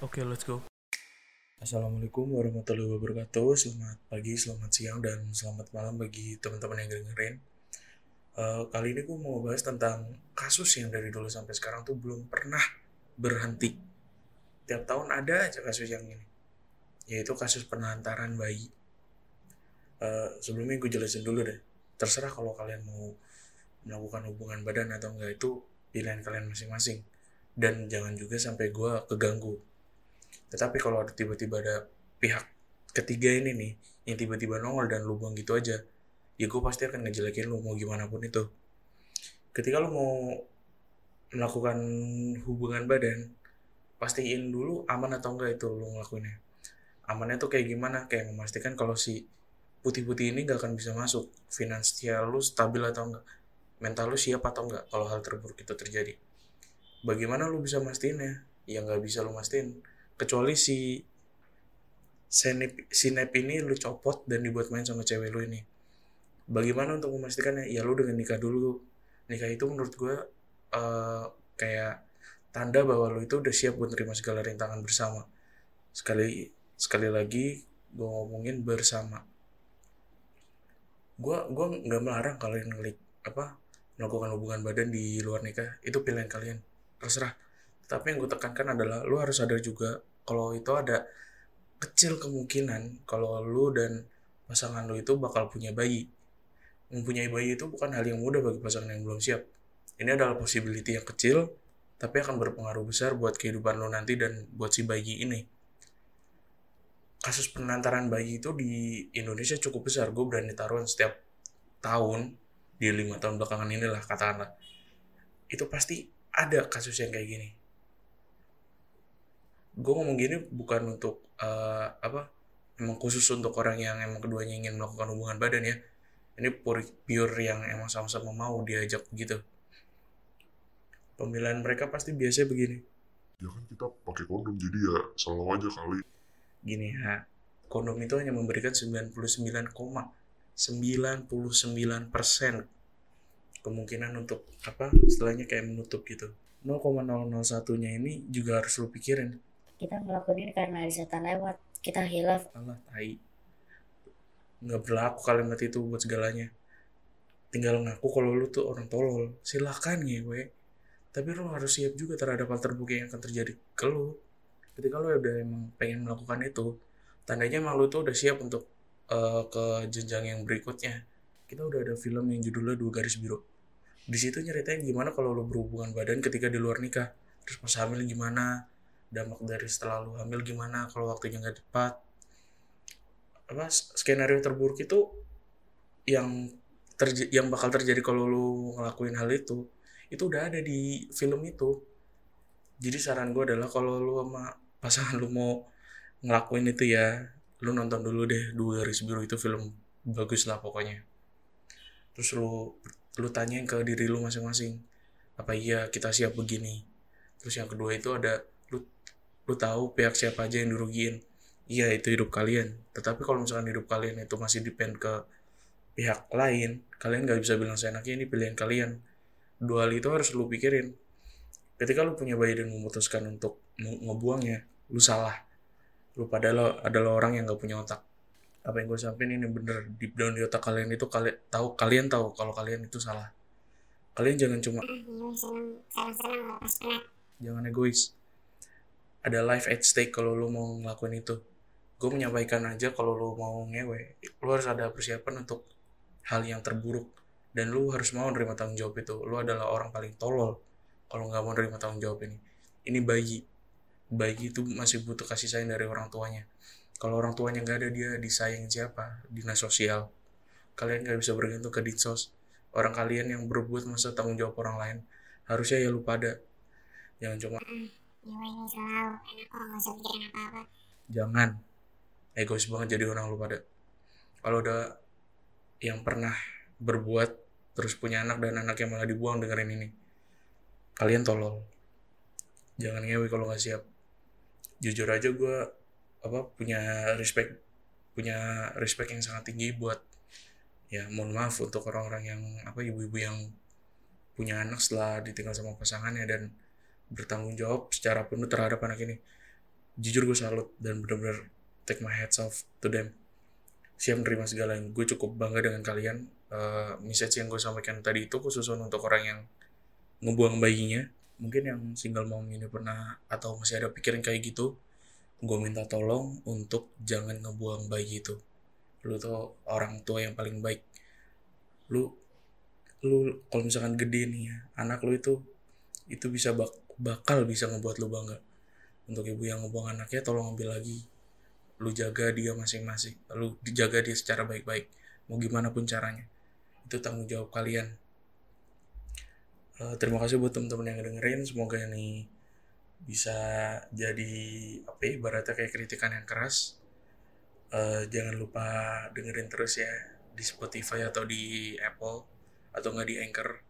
Oke, let's go. Assalamualaikum warahmatullahi wabarakatuh. Selamat pagi, selamat siang, dan selamat malam bagi teman-teman yang dengerin. Uh, kali ini gue mau bahas tentang kasus yang dari dulu sampai sekarang tuh belum pernah berhenti. Tiap tahun ada aja kasus yang ini, yaitu kasus penelantaran bayi. Uh, sebelumnya gue jelasin dulu deh. Terserah kalau kalian mau melakukan hubungan badan atau enggak itu pilihan kalian masing-masing. Dan jangan juga sampai gue keganggu tetapi kalau ada tiba-tiba ada pihak ketiga ini nih yang tiba-tiba nongol dan lu buang gitu aja ya gue pasti akan ngejelekin lu mau gimana pun itu. Ketika lu mau melakukan hubungan badan pastiin dulu aman atau enggak itu lu ngelakuinnya. Amannya tuh kayak gimana? Kayak memastikan kalau si putih-putih ini gak akan bisa masuk. Finansial lu stabil atau enggak? Mental lu siap atau enggak kalau hal terburuk itu terjadi? Bagaimana lu bisa mastiinnya ya nggak bisa lu mastiin kecuali si sinep sinep ini lu copot dan dibuat main sama cewek lu ini. Bagaimana untuk memastikannya? Ya lu dengan nikah dulu. Nikah itu menurut gue uh, kayak tanda bahwa lu itu udah siap buat terima segala rintangan bersama. Sekali sekali lagi gue ngomongin bersama. Gue gua nggak melarang kalian ngelik apa melakukan hubungan badan di luar nikah. Itu pilihan kalian. Terserah. Tapi yang gue tekankan adalah lu harus sadar juga kalau itu ada kecil kemungkinan kalau lu dan pasangan lu itu bakal punya bayi. Mempunyai bayi itu bukan hal yang mudah bagi pasangan yang belum siap. Ini adalah possibility yang kecil, tapi akan berpengaruh besar buat kehidupan lo nanti dan buat si bayi ini. Kasus penantaran bayi itu di Indonesia cukup besar. Gue berani taruhan setiap tahun, di lima tahun belakangan inilah katakanlah. Itu pasti ada kasus yang kayak gini gue ngomong gini bukan untuk uh, apa emang khusus untuk orang yang emang keduanya ingin melakukan hubungan badan ya. Ini pure, pure yang emang sama-sama mau diajak gitu. Pemilihan mereka pasti biasanya begini. Ya kan kita pakai kondom jadi ya selalu aja kali. Gini ya kondom itu hanya memberikan 99,99 persen kemungkinan untuk apa istilahnya kayak menutup gitu. 0,001 nya ini juga harus lu pikirin kita melakukan ini karena ada setan lewat. Kita hilaf. Allah tai. Nggak berlaku kalimat itu buat segalanya. Tinggal ngaku kalau lu tuh orang tolol. Silahkan gue tapi lu harus siap juga terhadap hal terbuka yang akan terjadi ke lu. Ketika lu udah emang pengen melakukan itu tandanya emang lu tuh udah siap untuk uh, ke jenjang yang berikutnya. Kita udah ada film yang judulnya dua garis biru. Di situ nyeritain gimana kalau lu berhubungan badan ketika di luar nikah. Terus pas hamil gimana dampak dari setelah lu hamil gimana kalau waktunya nggak tepat. Apa skenario terburuk itu yang terj yang bakal terjadi kalau lu ngelakuin hal itu itu udah ada di film itu. Jadi saran gue adalah kalau lu sama pasangan lu mau ngelakuin itu ya lu nonton dulu deh dua garis biru itu film bagus lah pokoknya. Terus lu lu tanyain ke diri lu masing-masing apa iya kita siap begini? Terus yang kedua itu ada lu tahu pihak siapa aja yang dirugiin iya itu hidup kalian tetapi kalau misalkan hidup kalian itu masih depend ke pihak lain kalian nggak bisa bilang seenaknya ini pilihan kalian dua hal itu harus lu pikirin ketika lu punya bayi dan memutuskan untuk ngebuangnya lu salah lu padahal adalah orang yang nggak punya otak apa yang gue sampaikan ini bener deep down di otak kalian itu kalian tahu kalian tahu kalau kalian itu salah kalian jangan cuma jangan egois ada life at stake kalau lu mau ngelakuin itu. Gue menyampaikan aja kalau lu mau ngewe lu harus ada persiapan untuk hal yang terburuk. Dan lu harus mau nerima tanggung jawab itu. Lu adalah orang paling tolol kalau nggak mau nerima tanggung jawab ini. Ini bayi. Bayi itu masih butuh kasih sayang dari orang tuanya. Kalau orang tuanya nggak ada dia disayang siapa? Dinas sosial. Kalian nggak bisa bergantung ke dinsos. Orang kalian yang berbuat masa tanggung jawab orang lain. Harusnya ya lu pada. Jangan cuma ini selalu enak kok nggak usah pikirin apa-apa. Jangan. Egois banget jadi orang lu pada. Kalau udah yang pernah berbuat terus punya anak dan anaknya malah dibuang dengerin ini. Kalian tolol. Jangan ngewe kalau nggak siap. Jujur aja gue apa punya respect punya respect yang sangat tinggi buat ya mohon maaf untuk orang-orang yang apa ibu-ibu yang punya anak setelah ditinggal sama pasangannya dan bertanggung jawab secara penuh terhadap anak ini. Jujur gue salut dan bener-bener take my hats off to them. Siap menerima segalanya gue cukup bangga dengan kalian. Uh, message yang gue sampaikan tadi itu khusus untuk orang yang ngebuang bayinya. Mungkin yang single mom ini pernah atau masih ada pikiran kayak gitu gue minta tolong untuk jangan ngebuang bayi itu. Lu tuh orang tua yang paling baik. Lu lu kalau misalkan gede nih ya anak lu itu itu bisa bak bakal bisa ngebuat lu bangga. Untuk ibu yang ngebuang anaknya tolong ambil lagi. Lu jaga dia masing-masing. Lu dijaga dia secara baik-baik. Mau gimana pun caranya. Itu tanggung jawab kalian. Uh, terima kasih buat teman-teman yang dengerin semoga ini bisa jadi apa ya, ibaratnya kayak kritikan yang keras. Uh, jangan lupa dengerin terus ya di Spotify atau di Apple atau nggak di Anchor